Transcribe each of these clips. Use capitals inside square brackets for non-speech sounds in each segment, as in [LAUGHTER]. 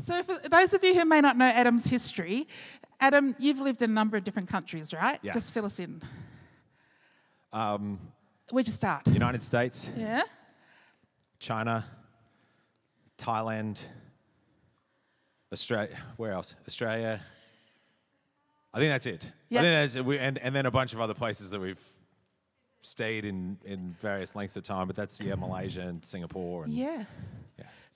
So, for those of you who may not know Adam's history, Adam, you've lived in a number of different countries, right? Yeah. Just fill us in. Um, Where'd you start? United States, Yeah. China, Thailand, Australia. Where else? Australia. I think that's it. Yeah. I think that's it. We, and, and then a bunch of other places that we've stayed in in various lengths of time. But that's yeah, Malaysia and Singapore and Yeah.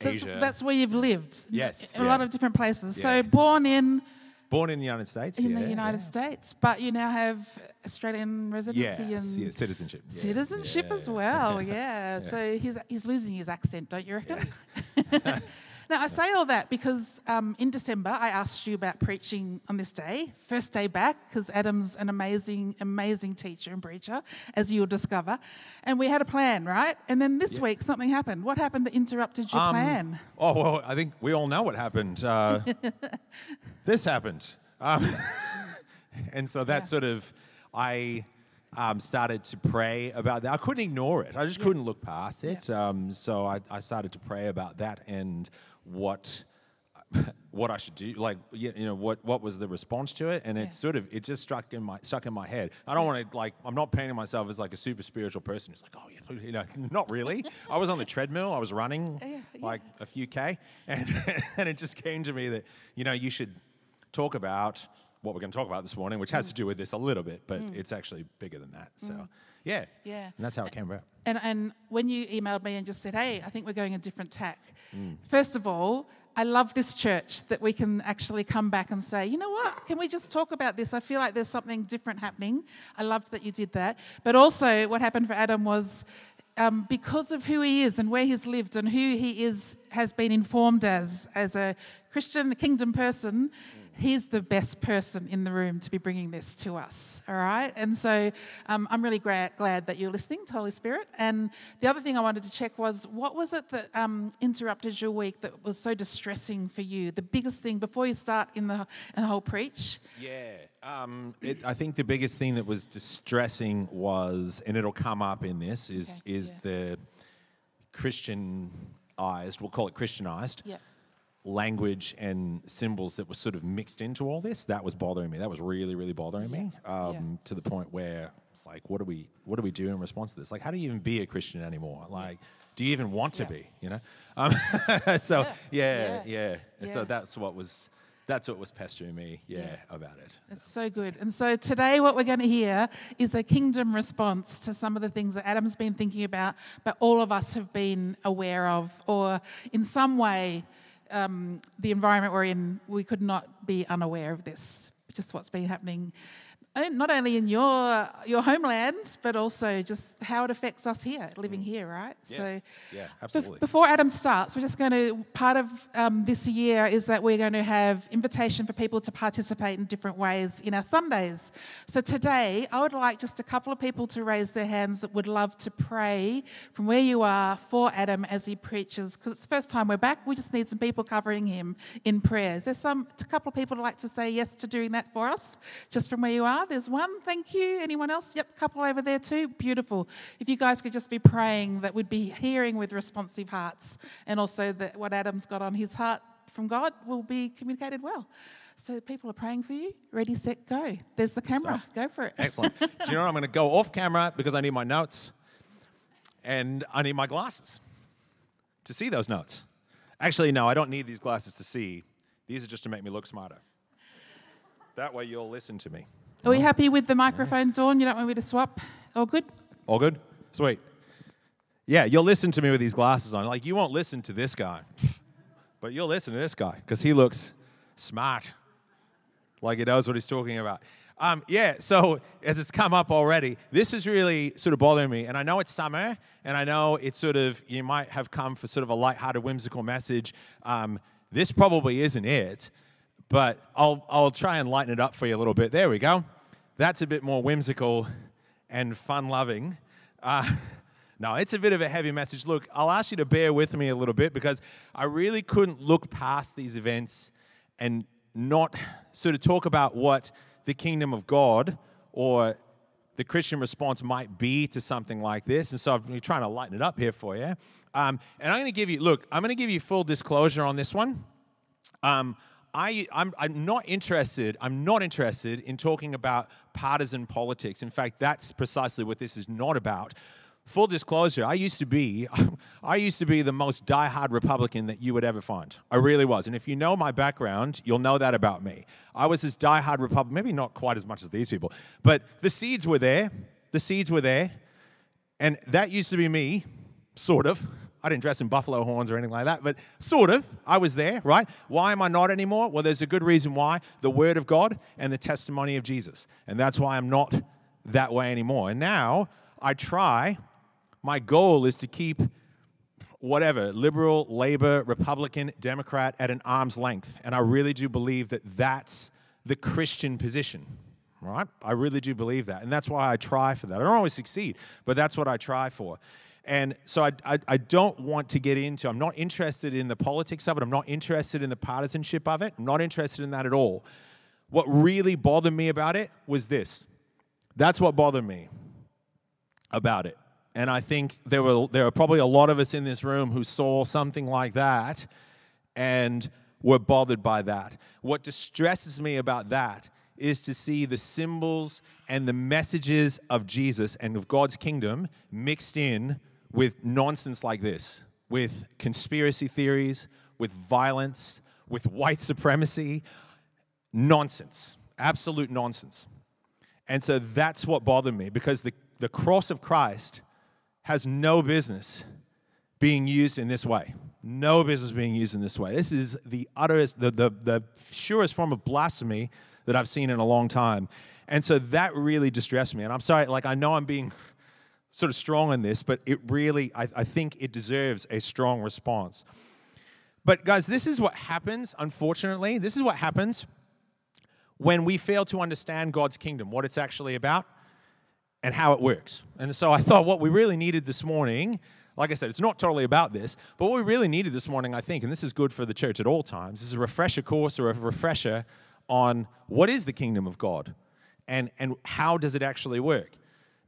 Yeah, So Asia. that's where you've lived. Yes, a lot of different places. Yeah. So born in Born in the United States. in yeah, the United yeah. States, but you now have Australian residency Yes, and yeah, citizenship. yeah, citizenship yeah, as yeah. well. [LAUGHS] Yeah. So he's he's losing his accent, don't you reckon? [LAUGHS] [LAUGHS] now I say all that because um, in December I asked you about preaching on this day, first day back, because Adam's an amazing, amazing teacher and preacher, as you'll discover, and we had a plan, right? And then this week something happened. What happened that interrupted your Um, plan? Oh well, I think we all know what happened. Uh, [LAUGHS] this happened, um, [LAUGHS] and so that Yeah. sort of I um, started to pray about that. I couldn't ignore it. I just couldn't look past it. Um, so I, I started to pray about that and what [LAUGHS] what I should do, like you know what what was the response to it, and it sort of it just struck in my stuck in my head. I don't want to like I'm not painting myself as like a super spiritual person. It's like oh yeah, [LAUGHS] you know, not really. I was on the treadmill. I was running [LAUGHS] Yeah, yeah. like a few k, and and it just came to me that you know you should talk about what we're going to talk about this morning, which has mm. to do with this a little bit, but mm. it's actually bigger than that. So mm. Yeah, Yeah. and that's how it came about. And, and when you emailed me and just said, hey, I think we're going a different tack, Mm. first of all, I love this church that we can actually come back and say, you know what, can we just talk about this? I feel like there's something different happening. I loved that you did that. But also, what happened for Adam was um, because of who he is and where he's lived and who he is, has been informed as, as a Christian kingdom person, he's the best person in the room to be bringing this to us. All right. And so um, I'm really glad, glad that you're listening to Holy Spirit. And the other thing I wanted to check was what was it that um, interrupted your week that was so distressing for you? The biggest thing before you start in the, in the whole preach. Yeah, um, it, I think the biggest thing that was distressing was, and it'll come up in this, is Okay, is yeah. the Christianized, we'll call it Christianized, Yeah. Language and symbols that were sort of mixed into all this. That was bothering me. That was really, really bothering me um, Yeah. to the point where it's like, what do we, what do we do in response to this? Like, how do you even be a Christian anymore? Like, do you even want to Yeah. be? You know? Um, [LAUGHS] so Yeah. yeah, yeah. And So that's what was. That's what was pestering me, yeah, Yeah. about it. It's so good. And so today, what we're going to hear is a kingdom response to some of the things that Adam's been thinking about, but all of us have been aware of, or in some way, um, the environment we're in, we could not be unaware of this, just what's been happening. Not only in your your homelands, but also just how it affects us here, living here, right? Yeah. So, Yeah, absolutely. Before Adam starts, we're just going to, part of um, this year is that we're going to have invitation for people to participate in different ways in our Sundays. So today, I would like just a couple of people to raise their hands that would love to pray from where you are for Adam as he preaches, because it's the first time we're back. We just need some people covering him in prayers. There's some, a couple of people who'd like to say yes to doing that for us, just from where you are? Ah, there's one, thank you. Anyone else? Yep, couple over there too. Beautiful. If you guys could just be praying that we'd be hearing with responsive hearts, and also that what Adam's got on his heart from God will be communicated well. So people are praying for you. Ready, set, go. There's the camera. Go for it. Excellent. Do you know what? I'm going to go off camera because I need my notes and I need my glasses to see those notes. Actually, no, I don't need these glasses to see. These are just to make me look smarter. That way you'll listen to me. Are we happy with the microphone, Dawn? You don't want me to swap? All good? All good? Sweet. Yeah, you'll listen to me with these glasses on. Like, you won't listen to this guy, but you'll listen to this guy because he looks smart, like he knows what he's talking about. Um, yeah, so as it's come up already, this is really sort of bothering me. And I know it's summer, and I know it's sort of, you might have come for sort of a lighthearted, whimsical message. Um, this probably isn't it, but I'll, I'll try and lighten it up for you a little bit. There we go. That's a bit more whimsical and fun loving. Uh, [LAUGHS] no, it's a bit of a heavy message. Look, I'll ask you to bear with me a little bit because I really couldn't look past these events and not sort of talk about what the kingdom of God or the Christian response might be to something like this. And so I'm trying to lighten it up here for you. Um, and I'm going to give you, look, I'm going to give you full disclosure on this one. Um, I, I'm, I'm not interested. I'm not interested in talking about partisan politics. In fact, that's precisely what this is not about. Full disclosure, I used to be, [LAUGHS] I used to be the most diehard Republican that you would ever find. I really was. And if you know my background, you'll know that about me. I was this diehard Republican, maybe not quite as much as these people, but the seeds were there. The seeds were there. And that used to be me, sort of. [LAUGHS] I didn't dress in buffalo horns or anything like that, but sort of. I was there, right? Why am I not anymore? Well, there's a good reason why the Word of God and the testimony of Jesus. And that's why I'm not that way anymore. And now I try, my goal is to keep whatever, liberal, labor, Republican, Democrat at an arm's length. And I really do believe that that's the Christian position, right? I really do believe that. And that's why I try for that. I don't always succeed, but that's what I try for. And so I, I, I, don't want to get into, I'm not interested in the politics of it. I'm not interested in the partisanship of it. I'm not interested in that at all. What really bothered me about it was this. That's what bothered me about it. And I think there were, there are probably a lot of us in this room who saw something like that and were bothered by that. What distresses me about that is to see the symbols and the messages of Jesus and of God's kingdom mixed in with nonsense like this, with conspiracy theories, with violence, with white supremacy. Nonsense, absolute nonsense. And so that's what bothered me because the, the cross of Christ has no business being used in this way. No business being used in this way. This is the utterest, the, the, the surest form of blasphemy that I've seen in a long time. And so that really distressed me. And I'm sorry, like, I know I'm being sort of strong on this, but it really, I, I think it deserves a strong response. But guys, this is what happens, unfortunately. This is what happens when we fail to understand God's kingdom, what it's actually about, and how it works. And so I thought what we really needed this morning, like I said, it's not totally about this, but what we really needed this morning, I think, and this is good for the church at all times, is a refresher course or a refresher on what is the kingdom of God and, and how does it actually work.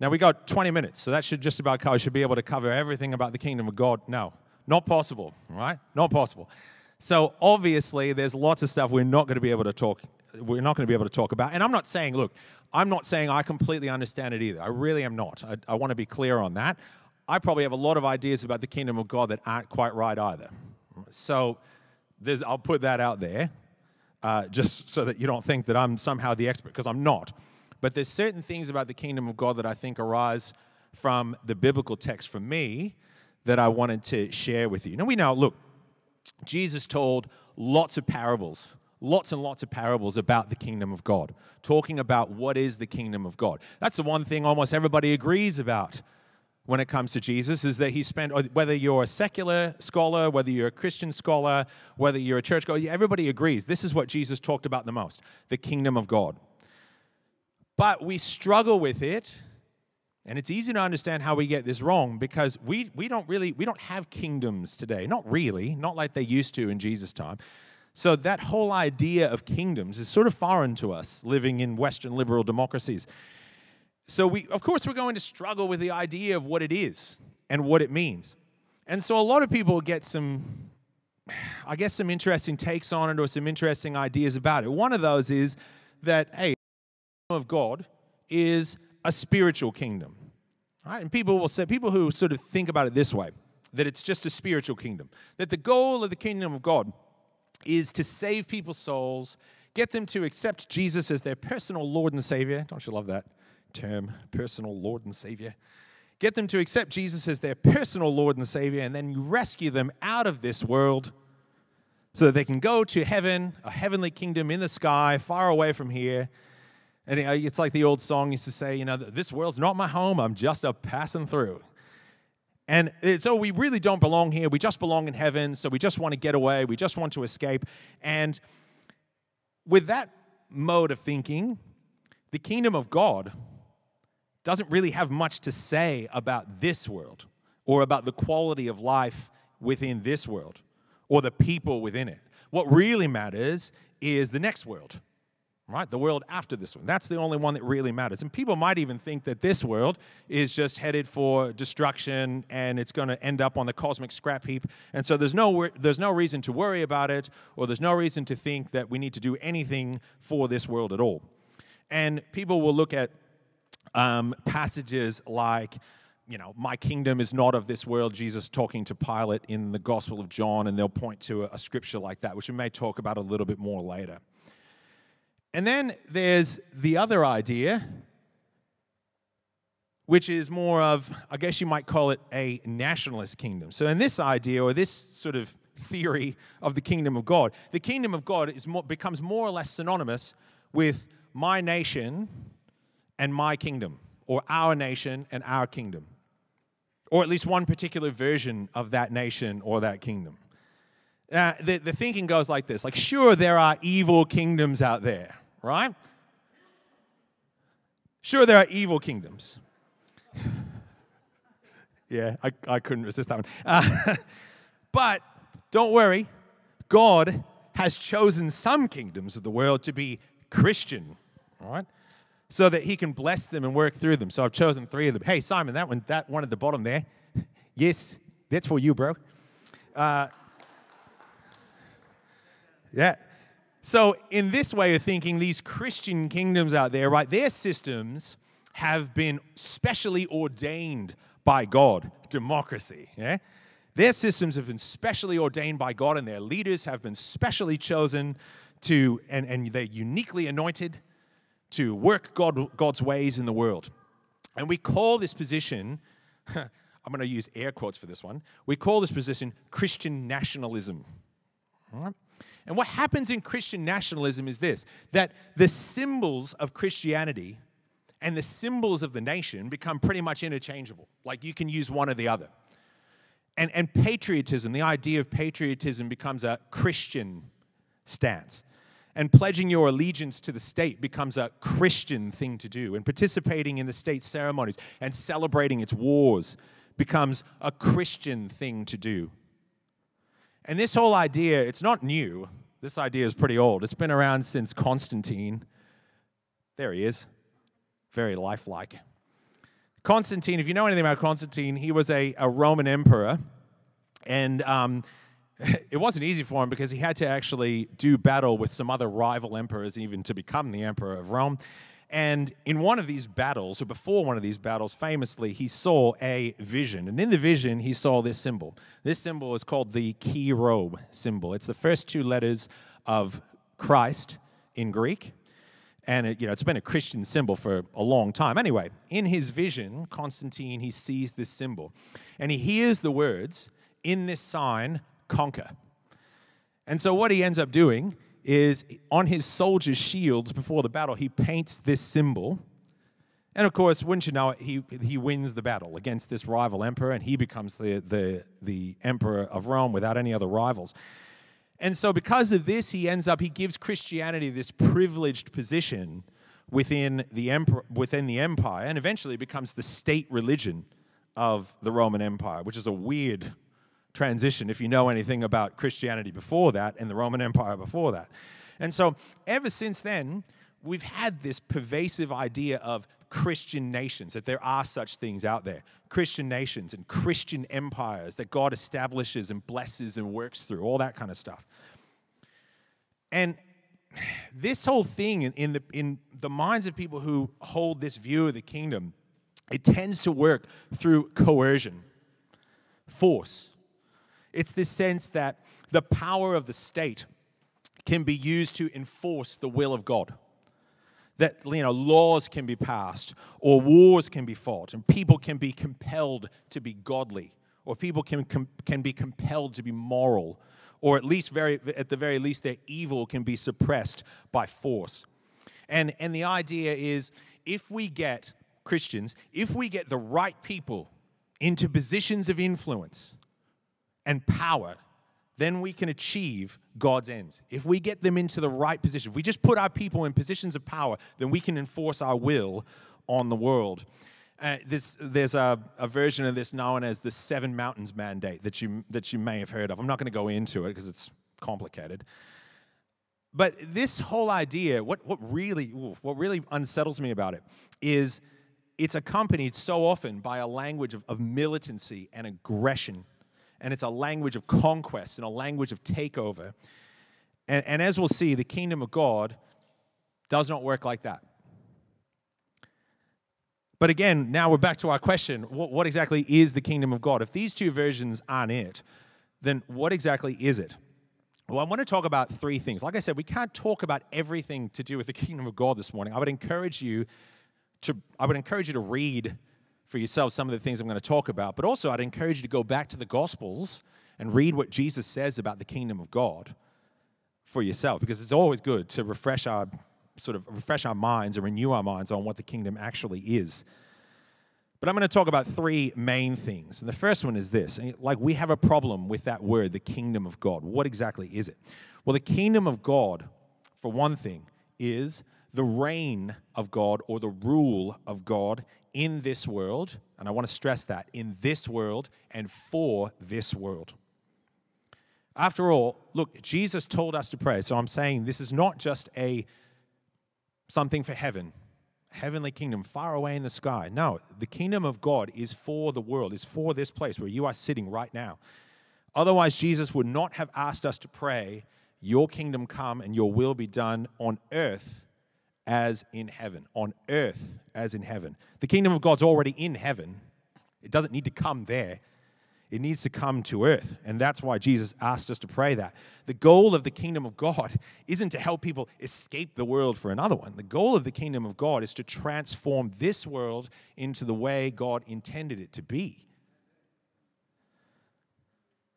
Now, we got 20 minutes, so that should just about cover, should be able to cover everything about the kingdom of God. No, not possible, right? Not possible. So obviously, there's lots of stuff we're not going to be able to talk. We're not going to be able to talk about. And I'm not saying, look, I'm not saying I completely understand it either. I really am not. I, I want to be clear on that. I probably have a lot of ideas about the kingdom of God that aren't quite right either. So I'll put that out there, uh, just so that you don't think that I'm somehow the expert, because I'm not. But there's certain things about the kingdom of God that I think arise from the biblical text for me that I wanted to share with you. Now we know, look, Jesus told lots of parables, lots and lots of parables about the kingdom of God, talking about what is the kingdom of God. That's the one thing almost everybody agrees about when it comes to Jesus is that he spent, uh, whether you're a secular scholar, whether you're a Christian scholar, whether you're a church scholar, everybody agrees this is what Jesus talked about the most the kingdom of God. But we struggle with it. And it's easy to understand how we get this wrong because we, we don't really we don't have kingdoms today. Not really, not like they used to in Jesus' time. So that whole idea of kingdoms is sort of foreign to us living in Western liberal democracies. So we of course we're going to struggle with the idea of what it is and what it means. And so a lot of people get some I guess some interesting takes on it or some interesting ideas about it. One of those is that hey of God is a spiritual kingdom. Right? And people will say, people who sort of think about it this way, that it's just a spiritual kingdom, that the goal of the kingdom of God is to save people's souls, get them to accept Jesus as their personal Lord and Savior. Don't you love that term, personal Lord and Savior? Get them to accept Jesus as their personal Lord and Savior, and then you rescue them out of this world so that they can go to heaven, a heavenly kingdom in the sky, far away from here, and uh, it's like the old song used to say, you know, this world's not my home, I'm just a passing through. And so we really don't belong here. We just belong in heaven. So we just want to get away. We just want to escape. And with that mode of thinking, the kingdom of God doesn't really have much to say about this world or about the quality of life within this world or the people within it. What really matters is the next world right? The world after this one. That's the only one that really matters. And people might even think that this world is just headed for destruction and it's going to end up on the cosmic scrap heap. And so there's no, there's no reason to worry about it or there's no reason to think that we need to do anything for this world at all. And people will look at um, passages like, you know, my kingdom is not of this world, Jesus talking to Pilate in the Gospel of John, and they'll point to a, a scripture like that, which we may talk about a little bit more later. And then there's the other idea, which is more of, I guess you might call it a nationalist kingdom. So, in this idea, or this sort of theory of the kingdom of God, the kingdom of God is more, becomes more or less synonymous with my nation and my kingdom, or our nation and our kingdom, or at least one particular version of that nation or that kingdom. Uh, the, the thinking goes like this like, sure, there are evil kingdoms out there right? Sure, there are evil kingdoms. [LAUGHS] yeah, I, I couldn't resist that one. Uh, [LAUGHS] but don't worry, God has chosen some kingdoms of the world to be Christian, right? So that he can bless them and work through them. So I've chosen three of them. Hey, Simon, that one, that one at the bottom there. [LAUGHS] yes, that's for you, bro. Uh, yeah. So, in this way of thinking, these Christian kingdoms out there, right, their systems have been specially ordained by God, democracy, yeah? Their systems have been specially ordained by God, and their leaders have been specially chosen to, and, and they're uniquely anointed to work God, God's ways in the world. And we call this position, [LAUGHS] I'm going to use air quotes for this one, we call this position Christian nationalism. All right? And what happens in Christian nationalism is this that the symbols of Christianity and the symbols of the nation become pretty much interchangeable. Like you can use one or the other. And, and patriotism, the idea of patriotism becomes a Christian stance. And pledging your allegiance to the state becomes a Christian thing to do. And participating in the state ceremonies and celebrating its wars becomes a Christian thing to do. And this whole idea, it's not new. This idea is pretty old. It's been around since Constantine. There he is, very lifelike. Constantine, if you know anything about Constantine, he was a, a Roman emperor. And um, [LAUGHS] it wasn't easy for him because he had to actually do battle with some other rival emperors, even to become the emperor of Rome. And in one of these battles, or before one of these battles, famously, he saw a vision. And in the vision, he saw this symbol. This symbol is called the Chi Rho symbol. It's the first two letters of Christ in Greek. And it, you know, it's been a Christian symbol for a long time. Anyway, in his vision, Constantine, he sees this symbol. And he hears the words, in this sign, conquer. And so what he ends up doing is on his soldiers' shields before the battle, he paints this symbol. And of course, wouldn't you know it, he, he wins the battle against this rival emperor, and he becomes the, the, the emperor of Rome without any other rivals. And so, because of this, he ends up, he gives Christianity this privileged position within the, emperor, within the empire, and eventually becomes the state religion of the Roman Empire, which is a weird transition if you know anything about Christianity before that and the Roman Empire before that. And so, ever since then, we've had this pervasive idea of Christian nations, that there are such things out there Christian nations and Christian empires that God establishes and blesses and works through, all that kind of stuff. And this whole thing in, in, the, in the minds of people who hold this view of the kingdom, it tends to work through coercion, force, it's this sense that the power of the state can be used to enforce the will of God. That you know, laws can be passed, or wars can be fought, and people can be compelled to be godly, or people can, can be compelled to be moral, or at least very, at the very least, their evil can be suppressed by force. And, and the idea is if we get Christians, if we get the right people into positions of influence, and power, then we can achieve God's ends. If we get them into the right position, if we just put our people in positions of power, then we can enforce our will on the world. Uh, this, there's a, a, version of this known as the Seven Mountains Mandate that you, that you may have heard of. I'm not going to go into it because it's complicated. But this whole idea, what, what really what really unsettles me about it is it's accompanied so often by a language of, of militancy and aggression. And it's a language of conquest and a language of takeover. And, and as we'll see, the kingdom of God does not work like that. But again, now we're back to our question what, what, exactly is the kingdom of God? If these two versions aren't it, then what exactly is it? Well, I want to talk about three things. Like I said, we can't talk about everything to do with the [LAUGHS] kingdom of God this morning. I would encourage you to, I would encourage you to read for yourself some of the things I'm going to talk about, but also I'd encourage you to go back to the Gospels and read what Jesus says about the kingdom of God for yourself, because it's always good to refresh our sort of refresh our minds and renew our minds on what the kingdom actually is. But I'm going to talk about three main things. And the first one is this like, we have a problem with that word, the kingdom of God. What exactly is it? Well, the kingdom of God, for one thing, is the reign of God or the rule of God in this world. And I want to stress that in this world and for this world. After all, look, Jesus told us to pray. So I'm saying this is not just a something for heaven, heavenly kingdom far away in the sky. No, the kingdom of God is for the world, is for this place where you are sitting right now. Otherwise, Jesus would not have asked us to pray, Your kingdom come and your will be done on earth as in heaven. On earth as in heaven. The kingdom of God's already in heaven, it doesn't need to come there. It needs to come to earth. And that's why Jesus asked us to pray that. The goal of the kingdom of God [LAUGHS] isn't to help people escape the world for another one. The goal of the kingdom of God is to transform this world into the way God intended it to be.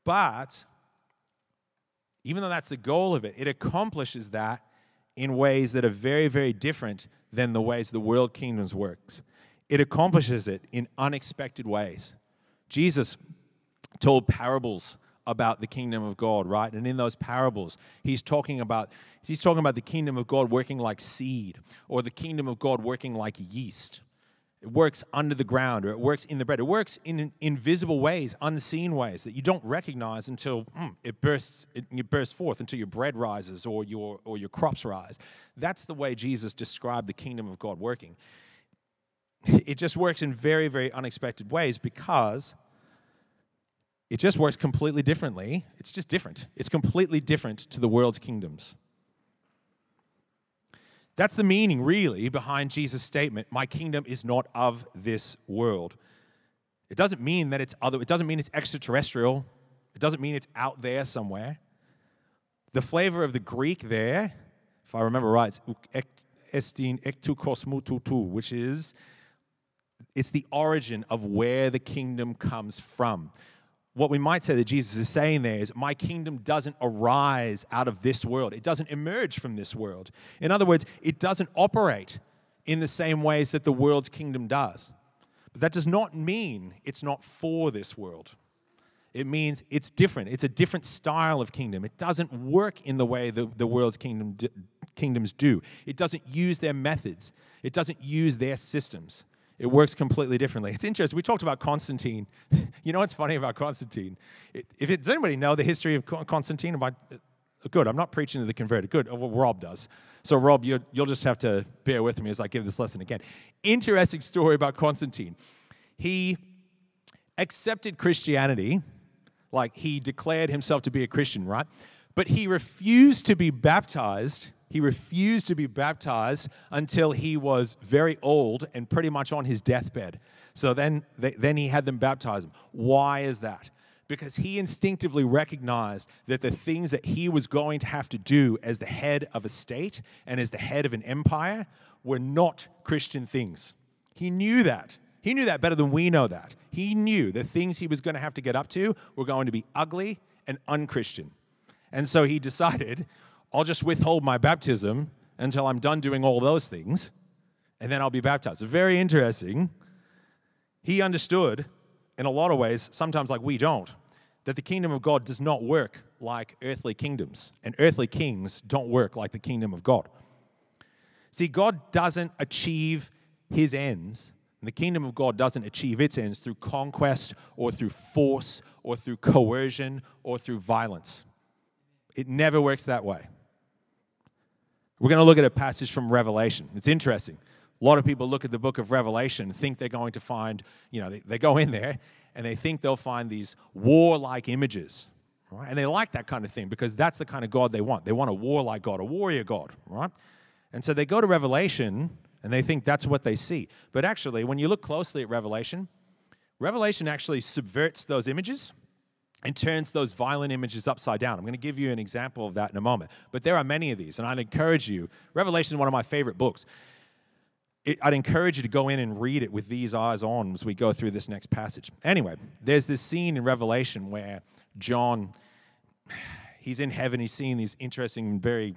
But even though that's the goal of it, it accomplishes that in ways that are very, very different than the ways the world kingdoms works. It accomplishes it in unexpected ways. Jesus told parables about the kingdom of God, right? And in those parables, he's talking about he's talking about the kingdom of God working like seed or the kingdom of God working like yeast. It works under the ground or it works in the bread. It works in invisible ways, unseen ways that you don't recognize until mm, it bursts it, it bursts forth until your bread rises or your or your crops rise. That's the way Jesus described the kingdom of God working. [LAUGHS] It just works in very very unexpected ways because it just works completely differently. It's just different. It's completely different to the world's kingdoms. That's the meaning, really, behind Jesus' statement, My kingdom is not of this world. It doesn't mean that it's other, it doesn't mean it's extraterrestrial. It doesn't mean it's out there somewhere. The flavor of the Greek there, if I remember right, it's estin ektukosmututu, which is it's the origin of where the kingdom comes from what we might say that Jesus is saying there is, My kingdom doesn't arise out of this world. It doesn't emerge from this world. In other words, it doesn't operate in the same ways that the world's kingdom does. But that does not mean it's not for this world. It means it's different. It's a different style of kingdom. It doesn't work in the way the, the world's kingdom, kingdoms do. It doesn't use their methods. It doesn't use their systems. It works completely differently. It's interesting. We talked about Constantine. [LAUGHS] you know what's funny about Constantine? If it, does anybody know the history of Constantine? I, uh, good. I'm not preaching to the converted. Good. Well, Rob does. So, Rob, you, you'll just have to bear with me as I give this lesson again. Interesting story about Constantine. He accepted Christianity, like he declared himself to be a Christian, right? But he refused to be baptized he refused to be baptized until he was very old and pretty much on his deathbed. So then, they, then he had them baptize him. Why is that? Because he instinctively recognized that the things that he was going to have to do as the head of a state and as the head of an empire were not Christian things. He knew that. He knew that better than we know that. He knew the things he was going to have to get up to were going to be ugly and unchristian. And so he decided, I'll just withhold my baptism until I'm done doing all those things, and then I'll be baptized. Very interesting. He understood, in a lot of ways, sometimes like we don't, that the kingdom of God does not work like earthly kingdoms, and earthly kings don't work like the kingdom of God. See, God doesn't achieve his ends, and the kingdom of God doesn't achieve its ends through conquest or through force or through coercion or through violence. It never works that way. We're going to look at a passage from Revelation. It's interesting. A lot of people look at the book of Revelation and think they're going to find, you know, they, they go in there and they think they'll find these warlike images, right? And they like that kind of thing because that's the kind of God they want. They want a warlike God, a warrior God, right? And so they go to Revelation and they think that's what they see. But actually, when you look closely at Revelation, Revelation actually subverts those images and turns those violent images upside down. I'm going to give you an example of that in a moment. But there are many of these, and I'd encourage you. Revelation is one of my favorite books. It, I'd encourage you to go in and read it with these eyes on as we go through this next passage. Anyway, there's this scene in Revelation where John, he's in heaven, he's seeing these interesting, very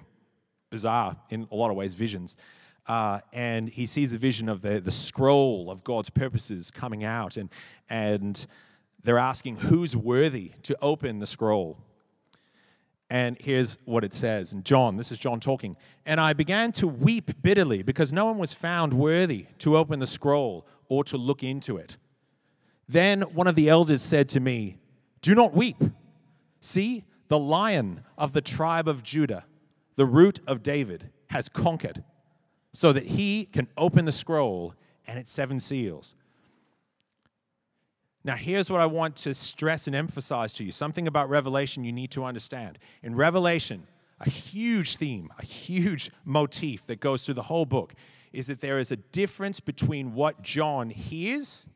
bizarre, in a lot of ways, visions. Uh, and he sees a vision of the, the scroll of God's purposes coming out, and, and they're asking who's worthy to open the scroll. And here's what it says. And John, this is John talking. And I began to weep bitterly because no one was found worthy to open the scroll or to look into it. Then one of the elders said to me, Do not weep. See, the lion of the tribe of Judah, the root of David, has conquered so that he can open the scroll and its seven seals. Now, here's what I want to stress and emphasize to you something about Revelation you need to understand. In Revelation, a huge theme, a huge motif that goes through the whole book is that there is a difference between what John hears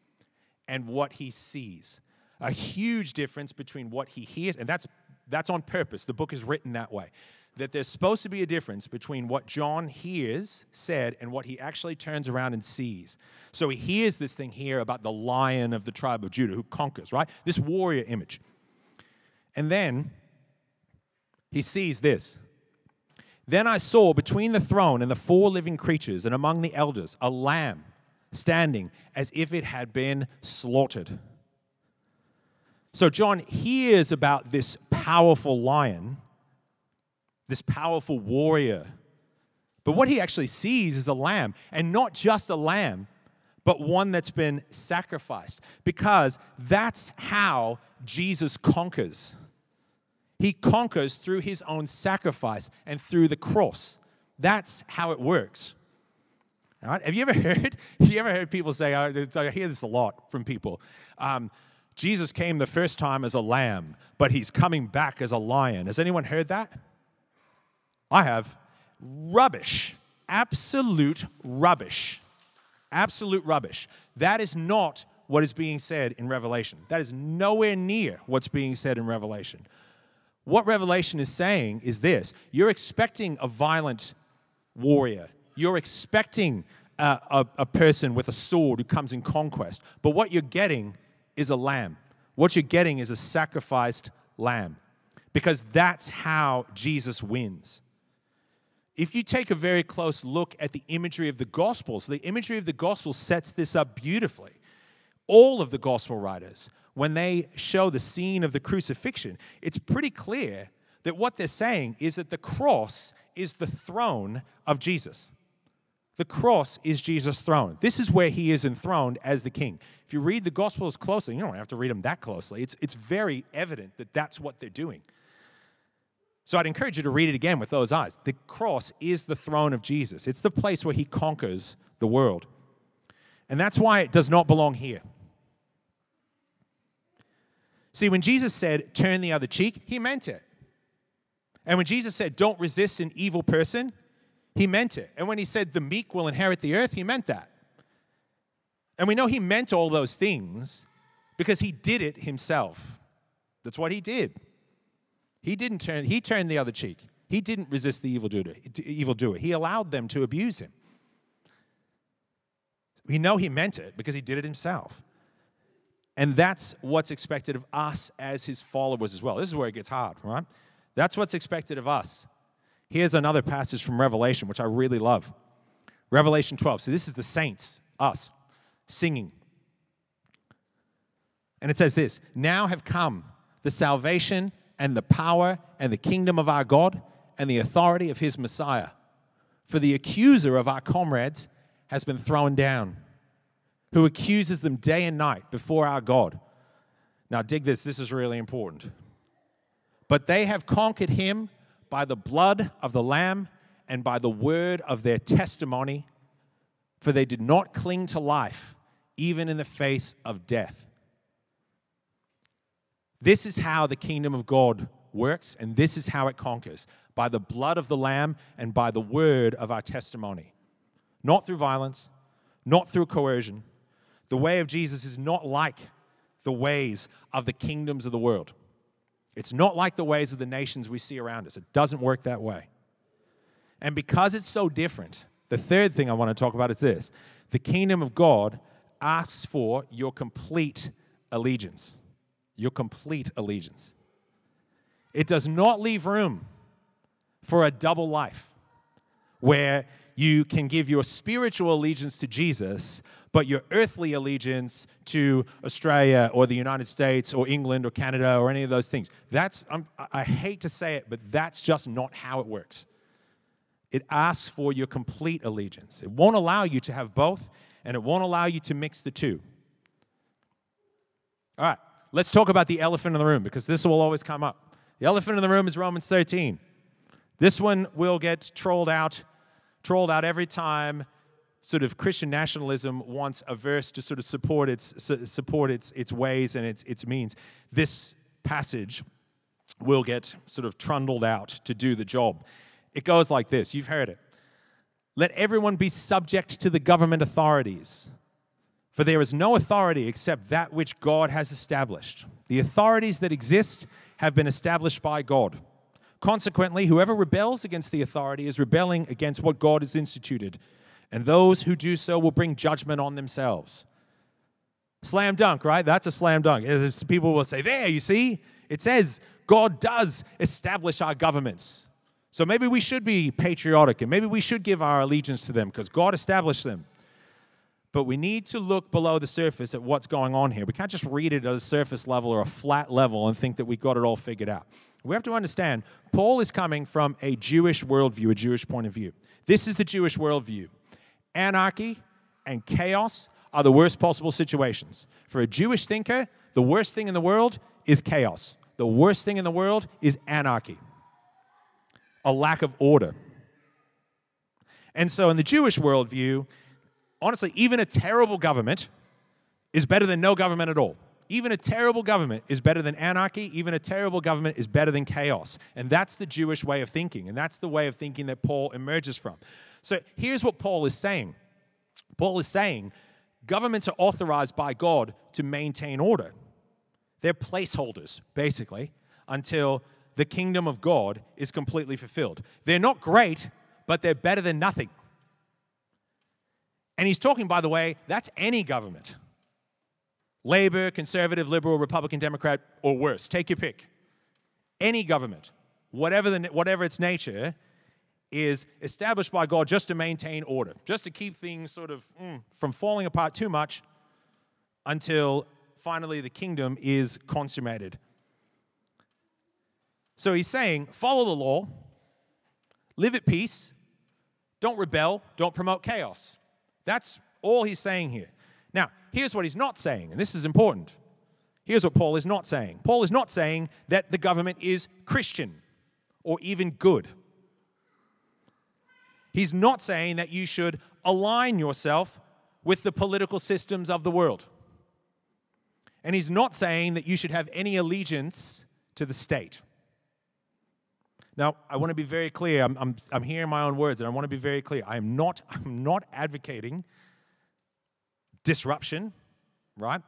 and what he sees. A huge difference between what he hears, and that's, that's on purpose. The book is written that way that there's supposed to be a difference between what John hears said and what he actually turns around and sees. So he hears this thing here about the lion of the tribe of Judah who conquers, right? This warrior image. And then he sees this. Then I saw between the throne and the four living creatures and among the elders a lamb standing as if it had been slaughtered. So John hears about this powerful lion this powerful warrior. But what he actually sees is a lamb, and not just a lamb, but one that's been sacrificed, because that's how Jesus conquers. He conquers through his own sacrifice and through the cross. That's how it works. All right? Have you ever [LAUGHS] heard? Have you ever heard people say? I hear this a lot from people. Um, Jesus came the first time as a lamb, but he's coming back as a lion. Has anyone heard that? I have rubbish, absolute rubbish. Absolute rubbish. That is not what is being said in Revelation. That is nowhere near what's being said in Revelation. What Revelation is saying is this you're expecting a violent warrior, you're expecting a, a, a, person with a sword who comes in conquest, but what you're getting is a lamb. What you're getting is a sacrificed lamb because that's how Jesus wins if you take a very close look at the imagery of the Gospels, the imagery of the Gospels sets this up beautifully. All of the Gospel writers, when they show the scene of the crucifixion, it's pretty clear that what they're saying is that the cross is the throne of Jesus. The cross is Jesus' throne. This is where he is enthroned as the king. If you read the Gospels closely, you don't have to read them that closely. It's, it's very evident that that's what they're doing. So I'd encourage you to read it again with those eyes. The cross is the throne of Jesus, it's the place where he conquers the world. And that's why it does not belong here. See, when Jesus said, turn the other cheek, he meant it. And when Jesus said, don't resist an evil person, he meant it. And when he said, the meek will inherit the earth, he meant that. And we know he meant all those things because he did it himself. That's what he did. He didn't turn, he turned the other cheek. He didn't resist the evildoer, evildoer. He allowed them to abuse him. We know he meant it because he did it himself. And that's what's expected of us as his followers as well. This is where it gets hard, right? That's what's expected of us. Here's another passage from Revelation, which I really love. Revelation 12. So this is the saints, us, singing. And it says this Now have come the salvation and the power and the kingdom of our God and the authority of his Messiah. For the accuser of our comrades has been thrown down, who accuses them day and night before our God. Now, dig this, this is really important. But they have conquered him by the blood of the Lamb and by the word of their testimony, for they did not cling to life, even in the face of death. This is how the kingdom of God works, and this is how it conquers by the blood of the Lamb and by the word of our testimony. Not through violence, not through coercion. The way of Jesus is not like the ways of the kingdoms of the world. It's not like the ways of the nations we see around us. It doesn't work that way. And because it's so different, the third thing I want to talk about is this the kingdom of God asks for your complete allegiance. Your complete allegiance. It does not leave room for a double life where you can give your spiritual allegiance to Jesus, but your earthly allegiance to Australia or the United States or England or Canada or any of those things. That's, I'm, I hate to say it, but that's just not how it works. It asks for your complete allegiance. It won't allow you to have both, and it won't allow you to mix the two. All right, let's talk about the elephant in the room because this will always come up. The elephant in the room is Romans 13. This one will get trolled out, trolled out every time sort of Christian nationalism wants a verse to sort of support its support its its ways and its its means. This passage will get sort of trundled out to do the job. It goes like this. You've heard it. Let everyone be subject to the government authorities. For there is no authority except that which God has established. The authorities that exist have been established by God. Consequently, whoever rebels against the authority is rebelling against what God has instituted, and those who do so will bring judgment on themselves. Slam dunk, right? That's a slam dunk. People will say, There, you see, it says God does establish our governments. So maybe we should be patriotic and maybe we should give our allegiance to them because God established them. But we need to look below the surface at what's going on here. We can't just read it at a surface level or a flat level and think that we got it all figured out. We have to understand Paul is coming from a Jewish worldview, a Jewish point of view. This is the Jewish worldview. Anarchy and chaos are the worst possible situations. For a Jewish thinker, the worst thing in the world is chaos. The worst thing in the world is anarchy, a lack of order. And so, in the Jewish worldview, honestly, even a terrible government is better than no government at all. Even a terrible government is better than anarchy. Even a terrible government is better than chaos. And that's the Jewish way of thinking. And that's the way of thinking that Paul emerges from. So here's what Paul is saying Paul is saying governments are authorized by God to maintain order. They're placeholders, basically, until the kingdom of God is completely fulfilled. They're not great, but they're better than nothing. And he's talking, by the way, that's any government. Labor, conservative, liberal, Republican, Democrat, or worse. Take your pick. Any government, whatever, the, whatever its nature, is established by God just to maintain order, just to keep things sort of mm, from falling apart too much until finally the kingdom is consummated. So he's saying, follow the law, live at peace, don't rebel, don't promote chaos. That's all he's saying here. Now, here's what he's not saying, and this is important. Here's what Paul is not saying Paul is not saying that the government is Christian or even good. He's not saying that you should align yourself with the political systems of the world. And he's not saying that you should have any allegiance to the state. Now, I want to be very clear. I'm, I'm, I'm hearing my own words, and I want to be very clear. I am not, [LAUGHS] I'm not advocating disruption, right?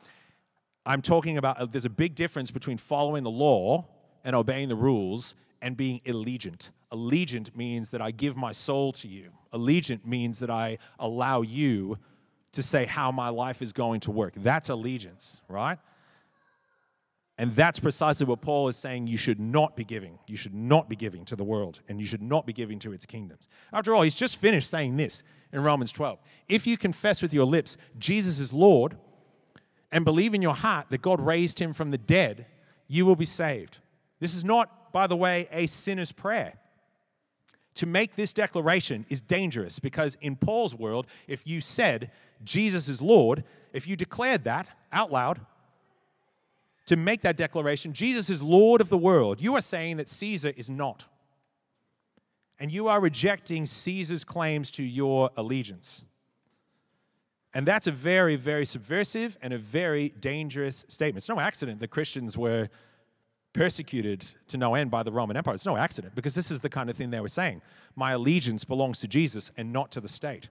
I'm talking about uh, there's a big difference between following the law and obeying the rules and being allegiant. Allegiant means that I give my soul to you. Allegiant means that I allow you to say how my life is going to work. That's allegiance, right? And that's precisely what Paul is saying you should not be giving. You should not be giving to the world, and you should not be giving to its kingdoms. After all, he's just finished saying this in Romans 12. If you confess with your lips Jesus is Lord and believe in your heart that God raised him from the dead, you will be saved. This is not, by the way, a sinner's prayer. To make this declaration is dangerous because in Paul's world, if you said Jesus is Lord, if you declared that out loud, to make that declaration, Jesus is Lord of the world, you are saying that Caesar is not. And you are rejecting Caesar's claims to your allegiance. And that's a very, very subversive and a very dangerous statement. It's no accident that Christians were persecuted to no end by the Roman Empire. It's no accident because this is the kind of thing they were saying. My allegiance belongs to Jesus and not to the state.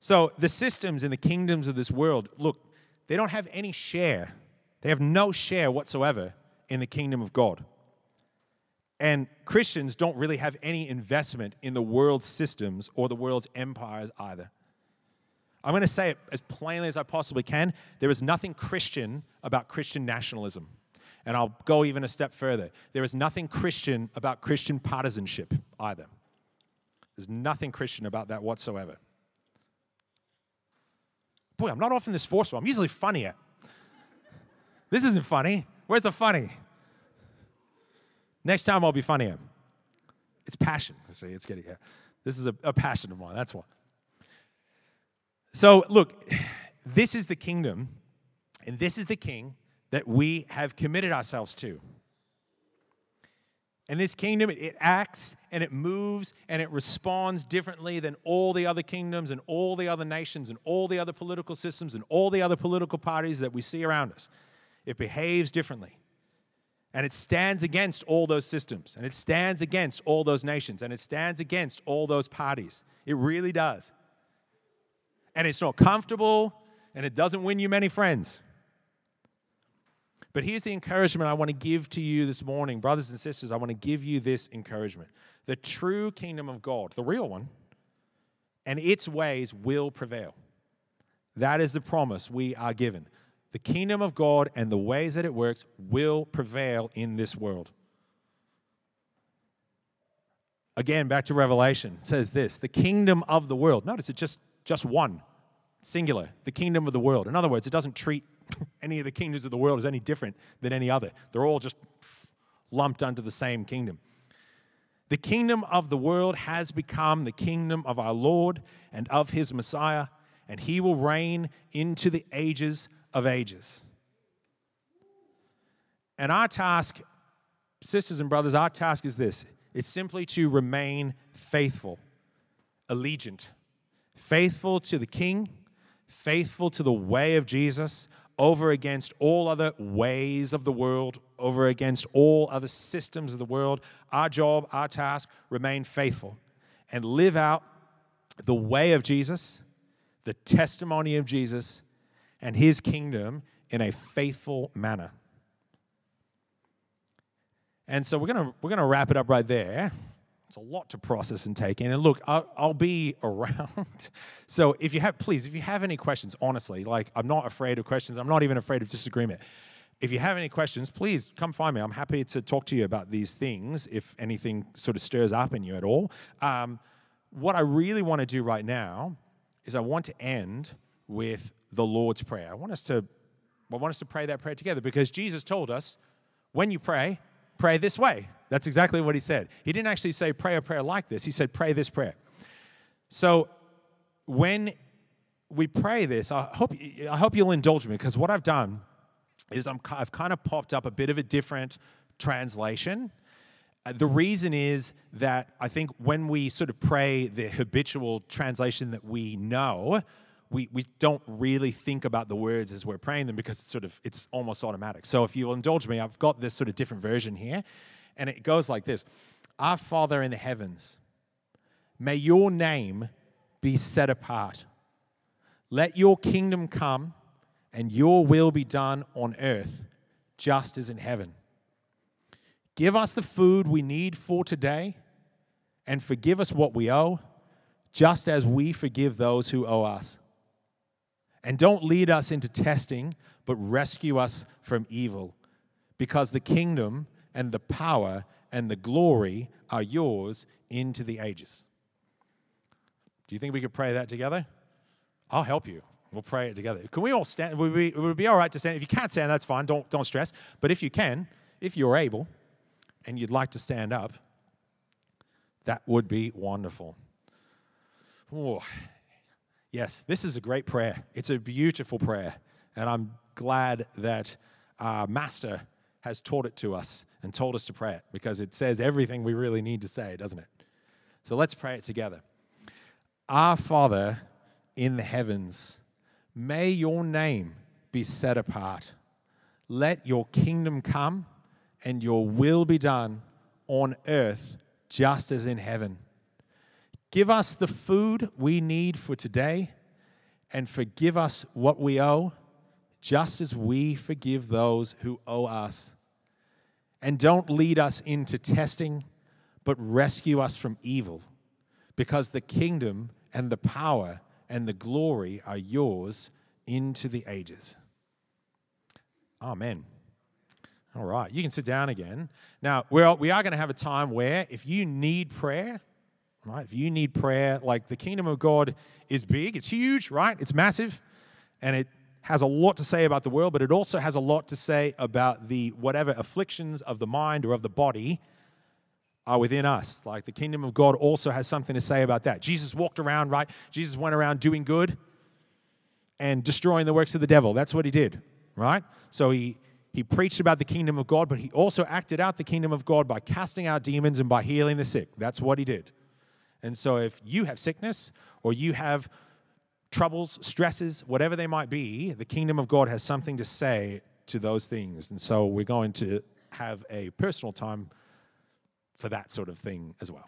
So the systems and the kingdoms of this world, look, they don't have any share. They have no share whatsoever in the kingdom of God. And Christians don't really have any investment in the world's systems or the world's empires either. I'm going to say it as plainly as I possibly can. There is nothing Christian about Christian nationalism. And I'll go even a step further. There is nothing Christian about Christian partisanship either. There's nothing Christian about that whatsoever. Boy, I'm not often this forceful. I'm usually funnier. This isn't funny. Where's the funny? Next time I'll be funnier. It's passion. See, it's getting here. This is a, a passion of mine. That's why. So, look, this is the kingdom, and this is the king that we have committed ourselves to. And this kingdom, it acts and it moves and it responds differently than all the other kingdoms and all the other nations and all the other political systems and all the other political parties that we see around us. It behaves differently. And it stands against all those systems and it stands against all those nations and it stands against all those parties. It really does and it's not comfortable and it doesn't win you many friends. But here's the encouragement I want to give to you this morning, brothers and sisters. I want to give you this encouragement. The true kingdom of God, the real one, and its ways will prevail. That is the promise we are given. The kingdom of God and the ways that it works will prevail in this world. Again, back to Revelation, says this the kingdom of the world. Notice it just just one singular, the kingdom of the world. In other words, it doesn't treat any of the kingdoms of the world is any different than any other. They're all just lumped under the same kingdom. The kingdom of the world has become the kingdom of our Lord and of his Messiah, and he will reign into the ages of ages. And our task, sisters and brothers, our task is this it's simply to remain faithful, allegiant, faithful to the King faithful to the way of Jesus over against all other ways of the world, over against all other systems of the world. Our job, our task, remain faithful and live out the way of Jesus, the testimony of Jesus, and his kingdom in a faithful manner. And so we're going to we're going to wrap it up right there. It's a lot to process and take in. And look, I'll, I'll, be [LAUGHS] around. So if you have, please, if you have any questions, honestly, like I'm not afraid of questions. I'm not even afraid of disagreement. If you have any questions, please come find me. I'm happy to talk to you about these things if anything sort of stirs up in you at all. Um, what I really want to do right now is I want to end with the Lord's Prayer. I want us to, I want us to pray that prayer together because Jesus told us when you pray, pray this way. That's exactly what he said. He didn't actually say pray a prayer like this, he said pray this prayer. So when we pray this, I hope, I hope you'll indulge me because what I've done is i have kind of popped up a bit of a different translation. Uh, the reason is that I think when we sort of pray the habitual translation that we know, we, we don't really think about the words as we're praying them because it's sort of it's almost automatic. So if you'll indulge me, I've got this sort of different version here, and it goes like this: Our Father in the heavens, may your name be set apart. Let your kingdom come, and your will be done on earth, just as in heaven. Give us the food we need for today, and forgive us what we owe, just as we forgive those who owe us and don't lead us into testing, but rescue us from evil. Because the kingdom and the power and the glory are yours into the ages. Do you think we could pray that together? I'll help you. We'll pray it together. Can we all stand? Would, we, would be all right to stand? If you can't stand, that's fine. Don't, don't stress. But if you can, if you're able, and you'd like to stand up, that would be wonderful. Oh, Yes, this is a great prayer. It's a beautiful prayer. And I'm glad that our Master has taught it to us and told us to pray it because it says everything we really need to say, doesn't it? So let's pray it together. Our Father in the heavens, may your name be set apart. Let your kingdom come and your will be done on earth just as in heaven. Give us the food we need for today and forgive us what we owe, just as we forgive those who owe us. And don't lead us into testing, but rescue us from evil, because the kingdom and the power and the glory are yours into the ages. Amen. All right, you can sit down again. Now, we're, we are going to have a time where if you need prayer, right, if you need prayer, like the kingdom of God is big, it's huge, right? It's massive, and it has a lot to say about the world, but it also has a lot to say about the whatever afflictions of the mind or of the body are within us. Like the kingdom of God also has something to say about that. Jesus walked around, right? Jesus went around doing good and destroying the works of the devil. That's what he did, right? So he he preached about the kingdom of God, but he also acted out the kingdom of God by casting out demons and by healing the sick. That's what he did. And so if you have sickness or you have troubles, stresses, whatever they might be, the kingdom of God has something to say to those things. And so we're going to have a personal time for that sort of thing as well.